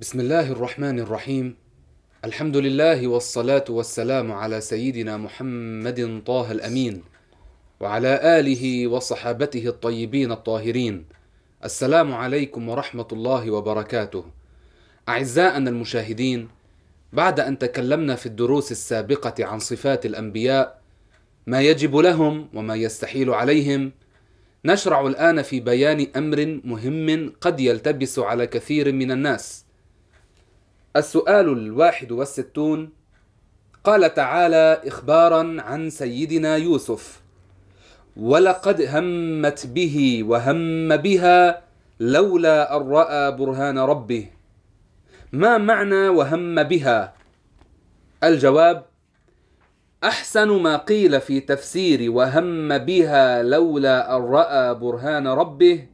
بسم الله الرحمن الرحيم الحمد لله والصلاة والسلام على سيدنا محمد طه الأمين وعلى آله وصحابته الطيبين الطاهرين السلام عليكم ورحمة الله وبركاته أعزائنا المشاهدين بعد أن تكلمنا في الدروس السابقة عن صفات الأنبياء ما يجب لهم وما يستحيل عليهم نشرع الآن في بيان أمر مهم قد يلتبس على كثير من الناس السؤال الواحد والستون قال تعالى إخبارا عن سيدنا يوسف ولقد همت به وهم بها لولا أن رأى برهان ربه. ما معنى وهم بها؟ الجواب أحسن ما قيل في تفسير وهم بها لولا أن رأى برهان ربه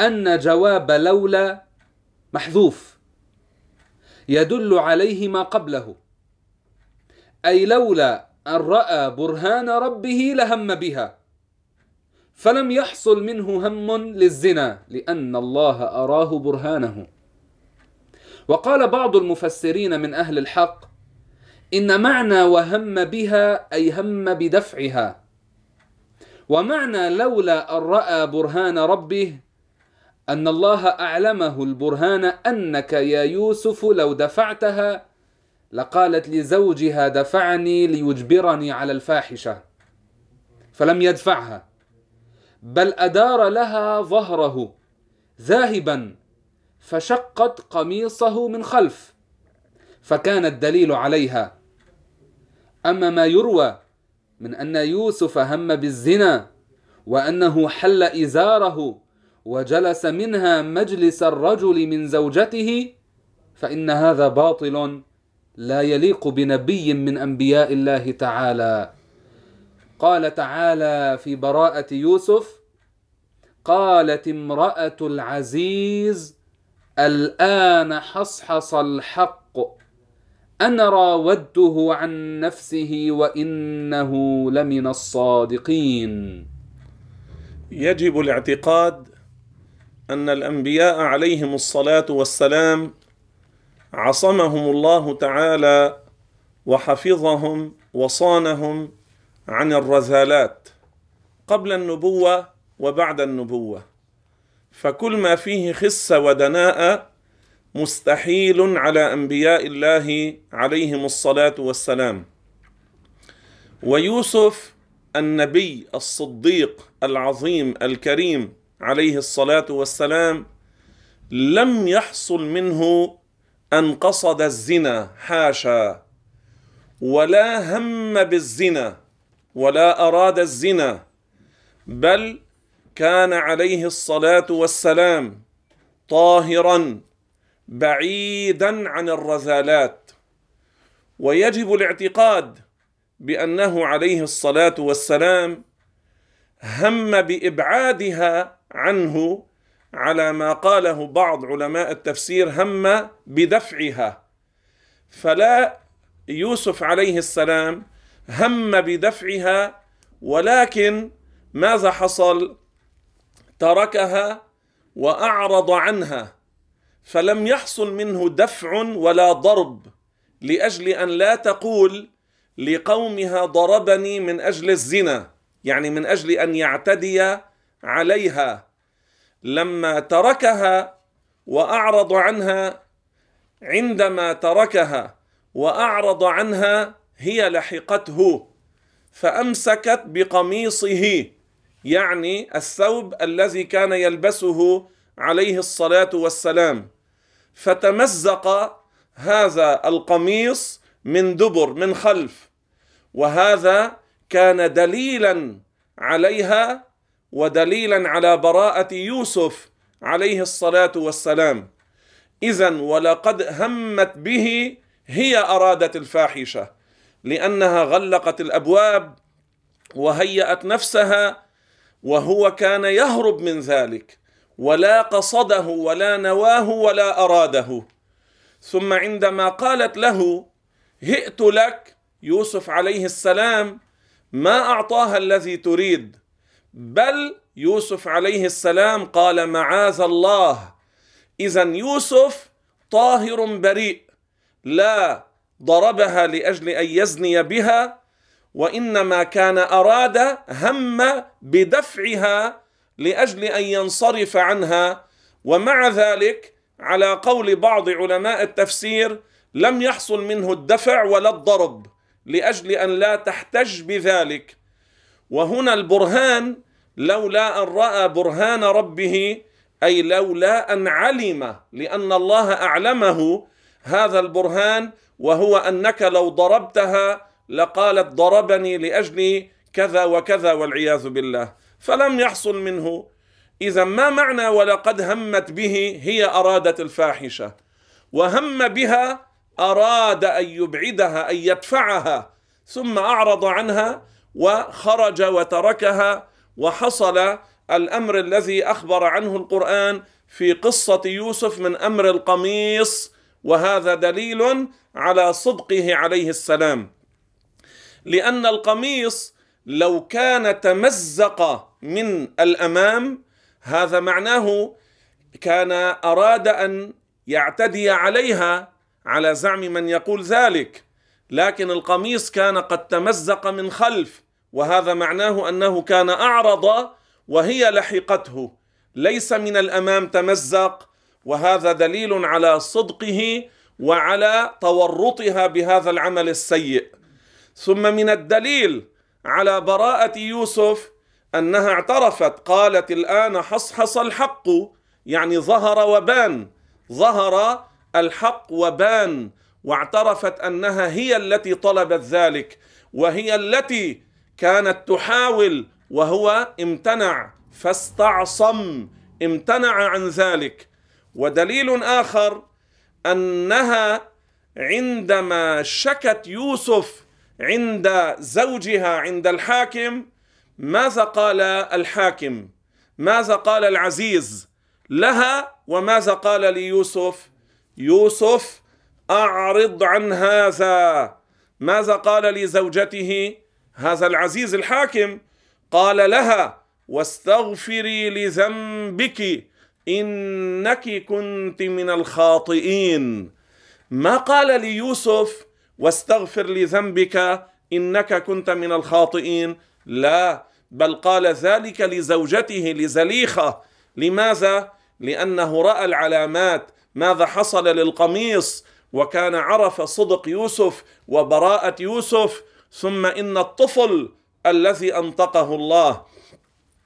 أن جواب لولا محذوف. يدل عليه ما قبله. أي لولا أن رأى برهان ربه لهم بها. فلم يحصل منه هم للزنا لأن الله أراه برهانه. وقال بعض المفسرين من أهل الحق إن معنى وهم بها أي هم بدفعها. ومعنى لولا أن رأى برهان ربه أن الله أعلمه البرهان أنك يا يوسف لو دفعتها لقالت لزوجها دفعني ليجبرني على الفاحشة فلم يدفعها بل أدار لها ظهره ذاهبا فشقت قميصه من خلف فكان الدليل عليها. أما ما يروى من أن يوسف هم بالزنا وأنه حل إزاره وجلس منها مجلس الرجل من زوجته فإن هذا باطل لا يليق بنبي من أنبياء الله تعالى. قال تعالى في براءة يوسف قالت امرأة العزيز الآن حصحص الحق أنا راودته عن نفسه وإنه لمن الصادقين. يجب الاعتقاد أن الأنبياء عليهم الصلاة والسلام عصمهم الله تعالى وحفظهم وصانهم عن الرذالات قبل النبوة وبعد النبوة. فكل ما فيه خسه ودناءه مستحيل على أنبياء الله عليهم الصلاة والسلام. ويوسف النبي الصديق العظيم الكريم عليه الصلاة والسلام لم يحصل منه أن قصد الزنا حاشا ولا هم بالزنا ولا أراد الزنا بل كان عليه الصلاة والسلام طاهرا بعيدا عن الرذالات. ويجب الاعتقاد بأنه عليه الصلاة والسلام هم بإبعادها عنه على ما قاله بعض علماء التفسير هم بدفعها. فلا يوسف عليه السلام هم بدفعها ولكن ماذا حصل؟ تركها وأعرض عنها. فلم يحصل منه دفع ولا ضرب لأجل أن لا تقول لقومها ضربني من أجل الزنا يعني من أجل أن يعتدي عليها لما تركها وأعرض عنها عندما تركها وأعرض عنها هي لحقته فأمسكت بقميصه يعني الثوب الذي كان يلبسه عليه الصلاة والسلام. فتمزق هذا القميص من دبر من خلف وهذا كان دليلا عليها ودليلا على براءة يوسف عليه الصلاة والسلام. إذا ولقد همت به هي أرادت الفاحشة لأنها غلقت الأبواب وهيأت نفسها وهو كان يهرب من ذلك ولا قصده ولا نواه ولا أراده. ثم عندما قالت له هئت لك؟ يوسف عليه السلام ما أعطاها الذي تريد؟ بل يوسف عليه السلام قال معاذ الله. اذا يوسف طاهر بريء لا ضربها لأجل أن يزني بها وإنما كان أراد هم بدفعها لأجل أن ينصرف عنها. ومع ذلك على قول بعض علماء التفسير لم يحصل منه الدفع ولا الضرب لأجل أن لا تحتج بذلك. وهنا البرهان لولا أن رأى برهان ربه أي لولا أن علم لأن الله أعلمه هذا البرهان وهو أنك لو ضربتها لقالت ضربني لأجل كذا وكذا والعياذ بالله. فلم يحصل منه. إذا ما معنى ولقد همت به هي ارادت الفاحشة؟ وهم بها أراد أن يبعدها أن يدفعها ثم أعرض عنها وخرج وتركها وحصل الأمر الذي أخبر عنه القرآن في قصة يوسف من أمر القميص وهذا دليل على صدقه عليه السلام. لأن القميص لو كان تمزق من الأمام هذا معناه كان أراد أن يعتدي عليها على زعم من يقول ذلك. لكن القميص كان قد تمزق من خلف وهذا معناه أنه كان أعرض وهي لحقته. ليس من الأمام تمزق وهذا دليل على صدقه وعلى تورطها بهذا العمل السيء. ثم من الدليل على براءة يوسف أنها اعترفت قالت الآن حصحص الحق يعني ظهر وبان ظهر الحق وبان واعترفت أنها هي التي طلبت ذلك وهي التي كانت تحاول وهو امتنع فاستعصم امتنع عن ذلك. ودليل آخر أنها عندما شكت يوسف عند زوجها عند الحاكم ماذا قال الحاكم؟ ماذا قال العزيز لها وماذا قال ليوسف؟ يوسف أعرض عن هذا. ماذا قال لزوجته؟ هذا العزيز الحاكم قال لها واستغفري لذنبك إنك كنت من الخاطئين. ما قال ليوسف واستغفر لذنبك إنك كنت من الخاطئين. لا بل قال ذلك لزوجته لزليخة. لماذا؟ لأنه رأى العلامات ماذا حصل للقميص وكان عرف صدق يوسف وبراءة يوسف ثم إن الطفل الذي أنطقه الله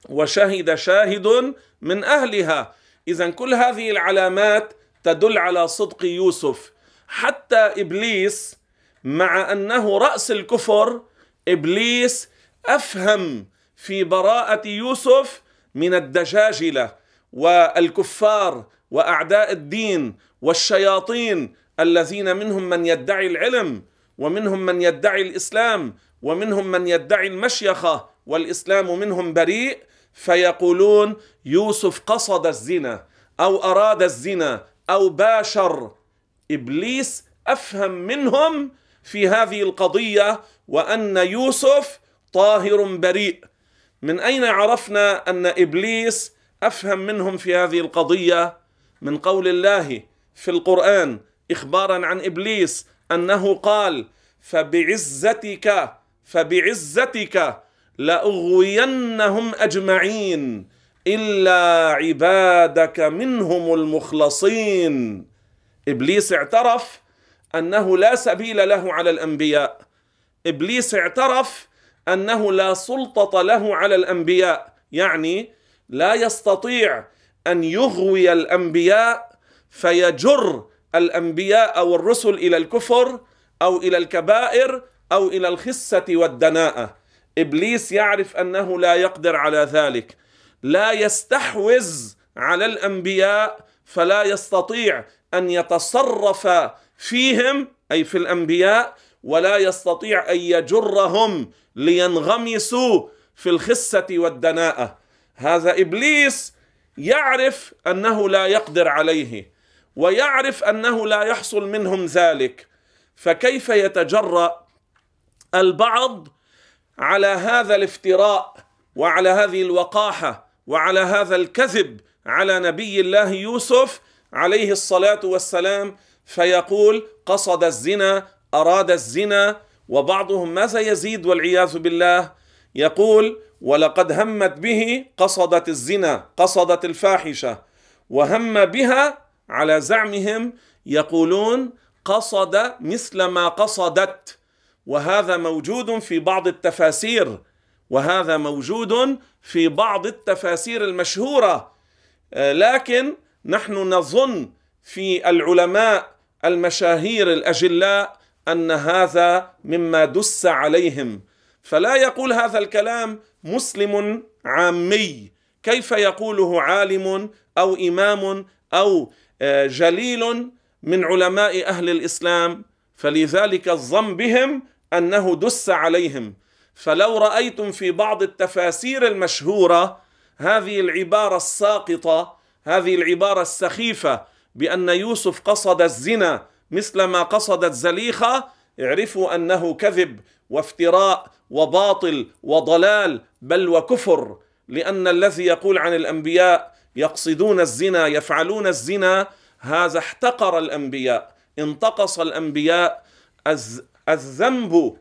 وشهد شاهد من أهلها. إذا كل هذه العلامات تدل على صدق يوسف. حتى إبليس مع أنه رأس الكفر إبليس أفهم في براءة يوسف من الدجاجلة والكفار وأعداء الدين والشياطين الذين منهم من يدعي العلم. ومنهم من يدعي الإسلام ومنهم من يدعي المشيخه والإسلام منهم بريء فيقولون يوسف قصد الزنا أو أراد الزنا أو باشر. إبليس أفهم منهم في هذه القضية وأن يوسف طاهر بريء. من أين عرفنا أن إبليس أفهم منهم في هذه القضية؟ من قول الله في القرآن اخبارا عن إبليس أنه قال فبعزتك فبعزتك لأغوينهم أجمعين إلا عبادك منهم المخلصين. إبليس اعترف أنه لا سبيل له على الأنبياء. إبليس اعترف أنه لا سلطة له على الأنبياء. يعني لا يستطيع أن يغوي الأنبياء فيجر الأنبياء أو الرسل إلى الكفر أو إلى الكبائر أو إلى الخسه والدناءة. إبليس يعرف أنه لا يقدر على ذلك. لا يستحوذ على الأنبياء فلا يستطيع أن يتصرف فيهم أي في الأنبياء ولا يستطيع أن يجرهم لينغمسوا في الخسه والدناءة. هذا إبليس يعرف أنه لا يقدر عليه. ويعرف أنه لا يحصل منهم ذلك. فكيف يتجرأ البعض على هذا الافتراء وعلى هذه الوقاحة وعلى هذا الكذب على نبي الله يوسف عليه الصلاة والسلام؟ فيقول قصد الزنا أراد الزنا وبعضهم ماذا يزيد والعياذ بالله؟ يقول ولقد همت به قصدت الزنا قصدت الفاحشة وهم بها على زعمهم يقولون قصد مثل ما قصدت. وهذا موجود في بعض التفاسير. وهذا موجود في بعض التفاسير المشهورة. آه، لكن نحن نظن في العلماء المشاهير الأجلاء أن هذا مما دس عليهم. فلا يقول هذا الكلام مسلم عامي. كيف يقوله عالم أو إمام أو جليل من علماء أهل الإسلام فلذلك الظن بهم أنه دس عليهم. فلو رأيتم في بعض التفاسير المشهورة هذه العبارة الساقطة هذه العبارة السخيفة بأن يوسف قصد الزنا مثل ما قصدت زليخة اعرفوا أنه كذب وافتراء وباطل وضلال بل وكفر. لأن الذي يقول عن الأنبياء يقصدون الزنا يفعلون الزنا هذا احتقر الأنبياء انتقص الأنبياء. الذنب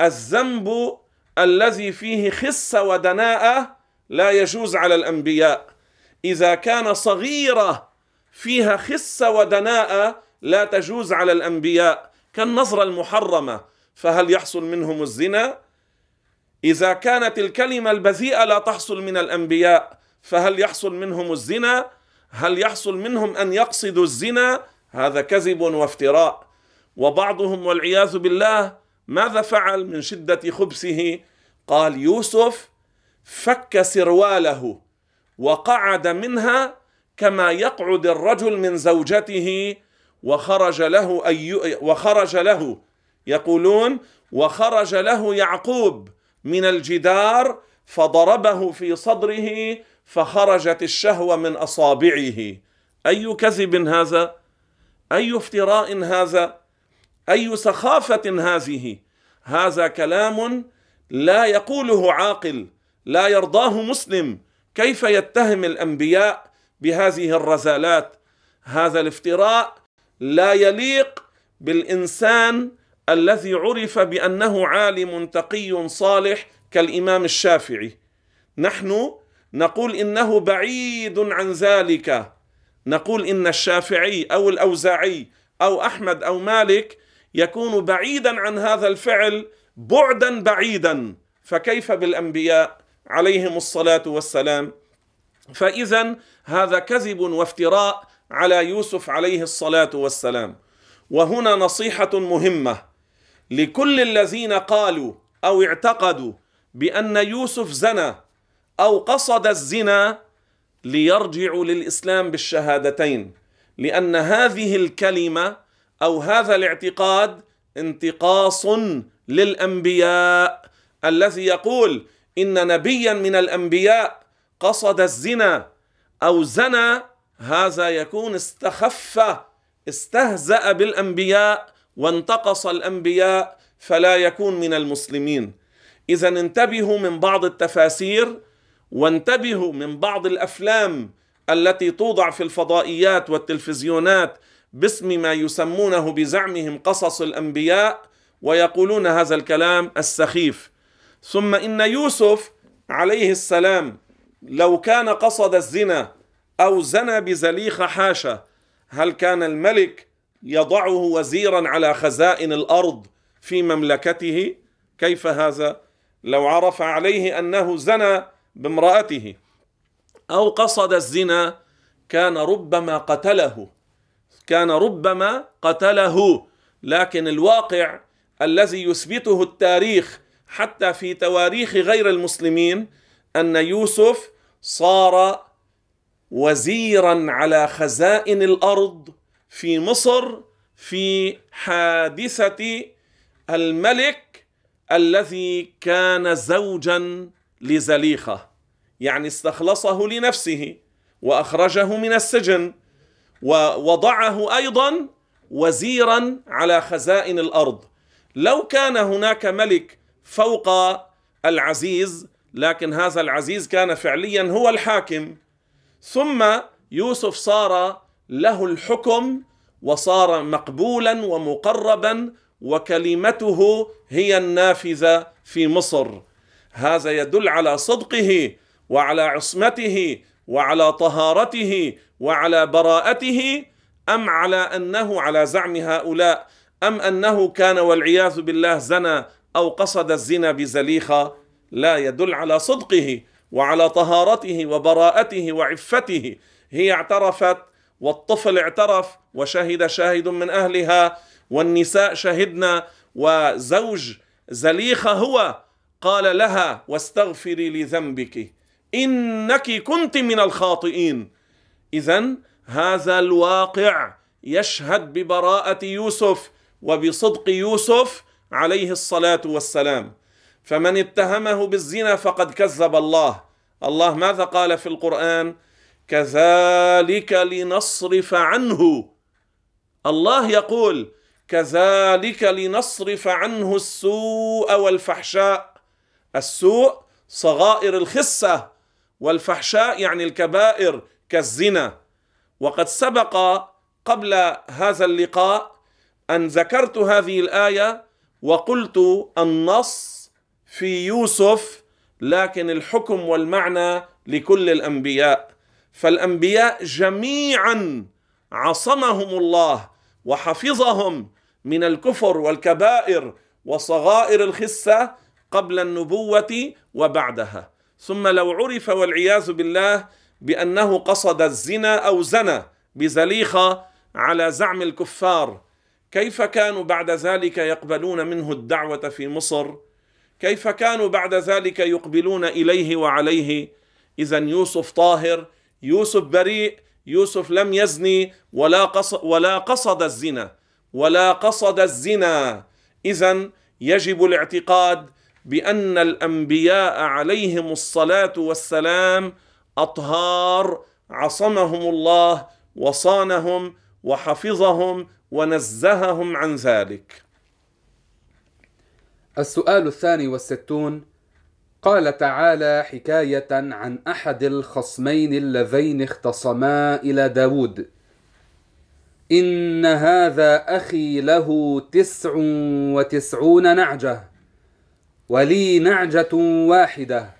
الذنب الذي فيه خسه ودناءه لا يجوز على الأنبياء. إذا كان صغيرة فيها خسه ودناءه لا تجوز على الأنبياء. كالنظرة المحرمة فهل يحصل منهم الزنا؟ إذا كانت الكلمة البذيئة لا تحصل من الأنبياء فهل يحصل منهم الزنا؟ هل يحصل منهم أن يقصدوا الزنا؟ هذا كذب وافتراء. وبعضهم والعياذ بالله ماذا فعل من شدة خبثه؟ قال يوسف فك سرواله وقعد منها كما يقعد الرجل من زوجته وخرج له أي وخرج له يقولون وخرج له يعقوب من الجدار فضربه في صدره فخرجت الشهوة من أصابعه. أي كذب هذا؟ أي افتراء هذا؟ أي سخافة هذه؟ هذا كلام لا يقوله عاقل لا يرضاه مسلم. كيف يتهم الأنبياء بهذه الرذالات هذا الافتراء لا يليق بالإنسان الذي عرف بأنه عالم تقي صالح كالإمام الشافعي. نحن نقول إنه بعيد عن ذلك. نقول إن الشافعي أو الأوزاعي أو أحمد أو مالك يكون بعيدا عن هذا الفعل بعدا بعيدا. فكيف بالأنبياء عليهم الصلاة والسلام؟ فاذا هذا كذب وافتراء على يوسف عليه الصلاة والسلام. وهنا نصيحة مهمة. لكل الذين قالوا أو اعتقدوا بأن يوسف زنى أو قصد الزنا ليرجعوا للإسلام بالشهادتين لأن هذه الكلمة أو هذا الاعتقاد انتقاص للأنبياء الذي يقول إن نبيا من الأنبياء قصد الزنا أو زنى هذا يكون استخف استهزأ بالأنبياء وانتقص الأنبياء فلا يكون من المسلمين. اذا انتبهوا من بعض التفاسير وانتبهوا من بعض الأفلام التي توضع في الفضائيات والتلفزيونات باسم ما يسمونه بزعمهم قصص الأنبياء ويقولون هذا الكلام السخيف. ثم إن يوسف عليه السلام لو كان قصد الزنا أو زنى بزليخه حاشا هل كان الملك يضعه وزيرا على خزائن الأرض في مملكته؟ كيف هذا؟ لو عرف عليه أنه زنى بامرأته أو قصد الزنا كان ربما قتله. كان ربما قتله. لكن الواقع الذي يثبته التاريخ حتى في تواريخ غير المسلمين أن يوسف صار وزيرا على خزائن الأرض في مصر في حادثة الملك الذي كان زوجا لزليخة يعني استخلصه لنفسه وأخرجه من السجن ووضعه أيضا وزيرا على خزائن الأرض. لو كان هناك ملك فوق العزيز لكن هذا العزيز كان فعليا هو الحاكم. ثم يوسف صار له الحكم وصار مقبولا ومقربا وكلمته هي النافذة في مصر. هذا يدل على صدقه وعلى عصمته وعلى طهارته وعلى براءته أم على أنه على زعم هؤلاء أم أنه كان والعياذ بالله زنى أو قصد الزنا بزليخة؟ لا يدل على صدقه وعلى طهارته وبراءته وعفته. هي اعترفت والطفل اعترف وشهد شاهد من أهلها والنساء شهدنا وزوج زليخة هو قال لها واستغفري لذنبك إنك كنت من الخاطئين. اذا هذا الواقع يشهد ببراءة يوسف وبصدق يوسف عليه الصلاة والسلام. فمن اتهمه بالزنا فقد كذب الله. الله ماذا قال في القرآن؟ كذلك لنصرف عنه. الله يقول كذلك لنصرف عنه السوء والفحشاء. السوء صغائر الخسه والفحشاء يعني الكبائر كالزنا. وقد سبق قبل هذا اللقاء أن ذكرت هذه الآية وقلت النص في يوسف لكن الحكم والمعنى لكل الأنبياء. فالأنبياء جميعا عصمهم الله وحفظهم من الكفر والكبائر وصغائر الخسة قبل النبوة وبعدها. ثم لو عرف والعياذ بالله بأنه قصد الزنا أو زنى بزليخة على زعم الكفار كيف كانوا بعد ذلك يقبلون منه الدعوة في مصر؟ كيف كانوا بعد ذلك يقبلون إليه وعليه؟ اذا يوسف طاهر يوسف بريء يوسف لم يزني ولا قصد ولا قصد الزنا ولا قصد الزنا. اذا يجب الاعتقاد بأن الأنبياء عليهم الصلاة والسلام أطهار عصمهم الله وصانهم وحفظهم ونزههم عن ذلك. السؤال الثاني والستون قال تعالى حكاية عن أحد الخصمين اللذين اختصما إلى داود. إن هذا أخي له تسع وتسعون نعجة ولي نعجة واحدة.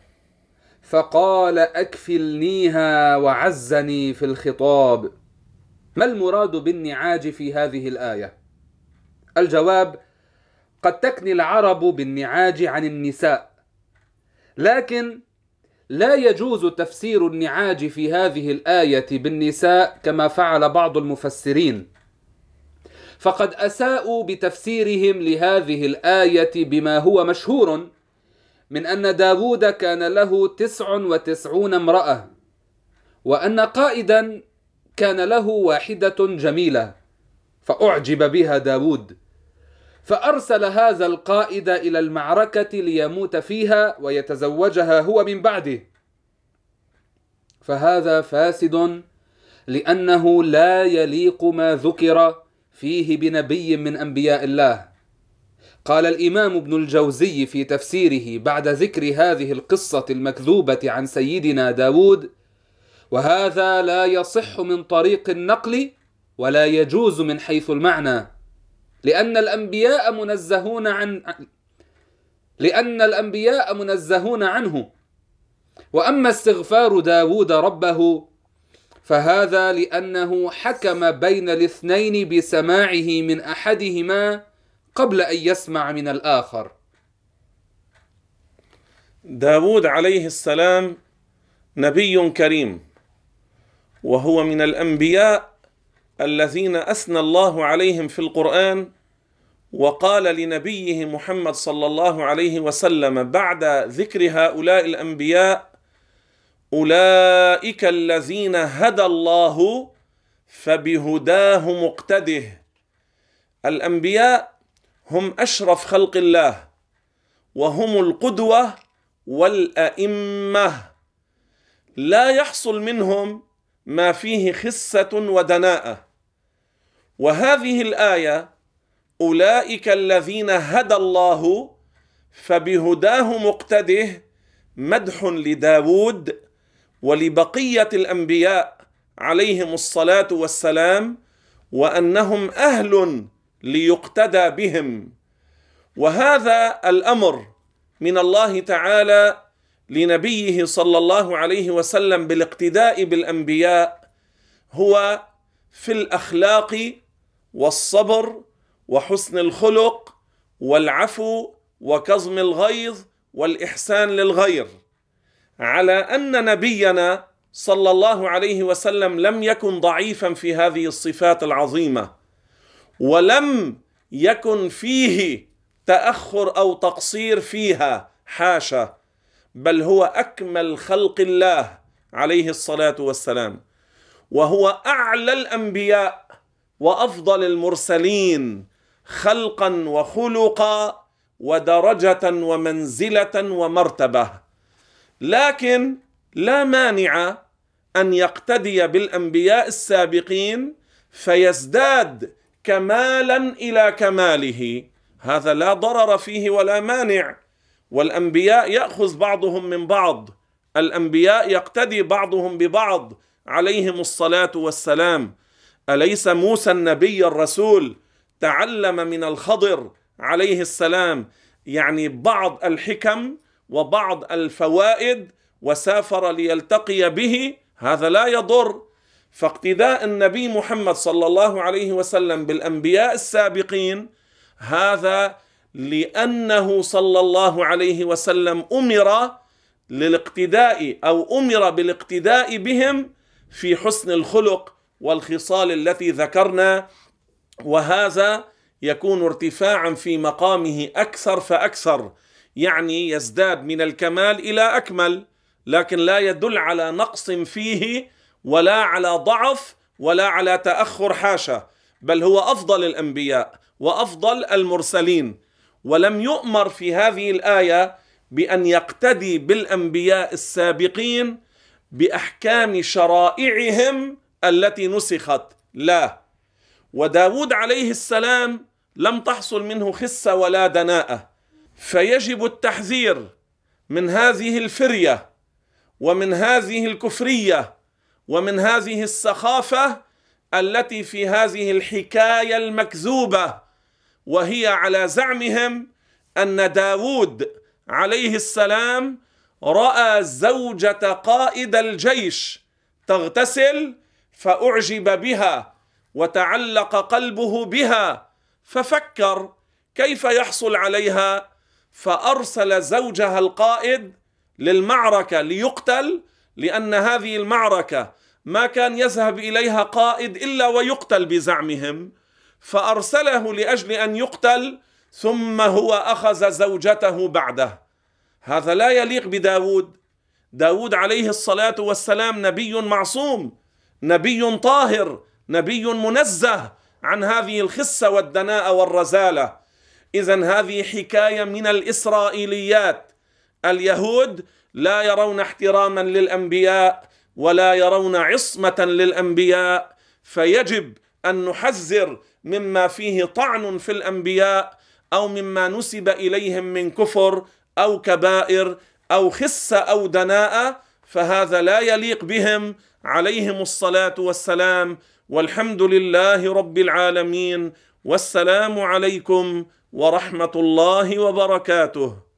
فقال أكفلنيها وعزني في الخطاب. ما المراد بالنعاج في هذه الآية؟ الجواب قد تكني العرب بالنعاج عن النساء. لكن لا يجوز تفسير النعاج في هذه الآية بالنساء كما فعل بعض المفسرين. فقد أساءوا بتفسيرهم لهذه الآية بما هو مشهور من أن داود كان له تسع وتسعون امرأة وأن قائدا كان له واحدة جميلة فأعجب بها داود فأرسل هذا القائد إلى المعركة ليموت فيها ويتزوجها هو من بعده. فهذا فاسد لأنه لا يليق ما ذكر فيه بنبي من أنبياء الله. قال الإمام ابن الجوزي في تفسيره بعد ذكر هذه القصة المكذوبة عن سيدنا داود وهذا لا يصح من طريق النقل ولا يجوز من حيث المعنى. لأن الأنبياء منزهون عن لأن الأنبياء منزهون عنه. وأما استغفار داود ربه فهذا لأنه حكم بين الاثنين بسماعه من أحدهما قبل أن يسمع من الآخر. داود عليه السلام نبي كريم وهو من الأنبياء الذين أثنى الله عليهم في القرآن وقال لنبيه محمد صلى الله عليه وسلم بعد ذكر هؤلاء الأنبياء أولئك الذين هدى الله فبهداه مقتده. الأنبياء هم أشرف خلق الله وهم القدوة والأئمة. لا يحصل منهم ما فيه خسه ودناءة. وهذه الآية أولئك الذين هدى الله فبهداه مقتده مدح لداود ولبقية الأنبياء عليهم الصلاة والسلام وأنهم أهل ليقتدى بهم. وهذا الأمر من الله تعالى لنبيه صلى الله عليه وسلم بالاقتداء بالأنبياء هو في الأخلاق والصبر وحسن الخلق والعفو وكظم الغيظ والإحسان للغير. على أن نبينا صلى الله عليه وسلم لم يكن ضعيفا في هذه الصفات العظيمة ولم يكن فيه تأخر أو تقصير فيها حاشا بل هو أكمل خلق الله عليه الصلاة والسلام وهو أعلى الأنبياء وأفضل المرسلين خلقا وخلقا ودرجة ومنزلة ومرتبة. لكن لا مانع أن يقتدي بالأنبياء السابقين فيزداد كمالا إلى كماله. هذا لا ضرر فيه ولا مانع. والأنبياء يأخذ بعضهم من بعض. الأنبياء يقتدي بعضهم ببعض. عليهم الصلاة والسلام. أليس موسى النبي الرسول تعلم من الخضر عليه السلام؟ يعني بعض الحكم وبعض الفوائد وسافر ليلتقي به هذا لا يضر. فاقتداء النبي محمد صلى الله عليه وسلم بالأنبياء السابقين هذا لأنه صلى الله عليه وسلم أمر للاقتداء أو أمر بالاقتداء بهم في حسن الخلق. والخصال التي ذكرنا وهذا يكون ارتفاعا في مقامه أكثر فأكثر يعني يزداد من الكمال إلى أكمل لكن لا يدل على نقص فيه ولا على ضعف ولا على تأخر حاشا بل هو أفضل الأنبياء وأفضل المرسلين. ولم يؤمر في هذه الآية بأن يقتدي بالأنبياء السابقين بأحكام شرائعهم التي نسخت. لا. وداود عليه السلام لم تحصل منه خسة ولا دناءة. فيجب التحذير من هذه الفرية ومن هذه الكفرية ومن هذه السخافة التي في هذه الحكاية المكذوبة وهي على زعمهم أن داود عليه السلام رأى زوجة قائد الجيش تغتسل فأعجب بها وتعلق قلبه بها ففكر كيف يحصل عليها فأرسل زوجها القائد للمعركة ليقتل لأن هذه المعركة ما كان يذهب إليها قائد إلا ويقتل بزعمهم. فأرسله لأجل أن يقتل ثم هو أخذ زوجته بعده. هذا لا يليق بداود. داود عليه الصلاة والسلام نبي معصوم. نبي طاهر نبي منزه عن هذه الخسة والدناء والرزالة. اذا هذه حكاية من الإسرائيليات. اليهود لا يرون احتراما للأنبياء ولا يرون عصمة للأنبياء. فيجب أن نحذر مما فيه طعن في الأنبياء أو مما نسب إليهم من كفر أو كبائر أو خسة أو دناءة فهذا لا يليق بهم. عليهم الصلاة والسلام والحمد لله رب العالمين والسلام عليكم ورحمة الله وبركاته.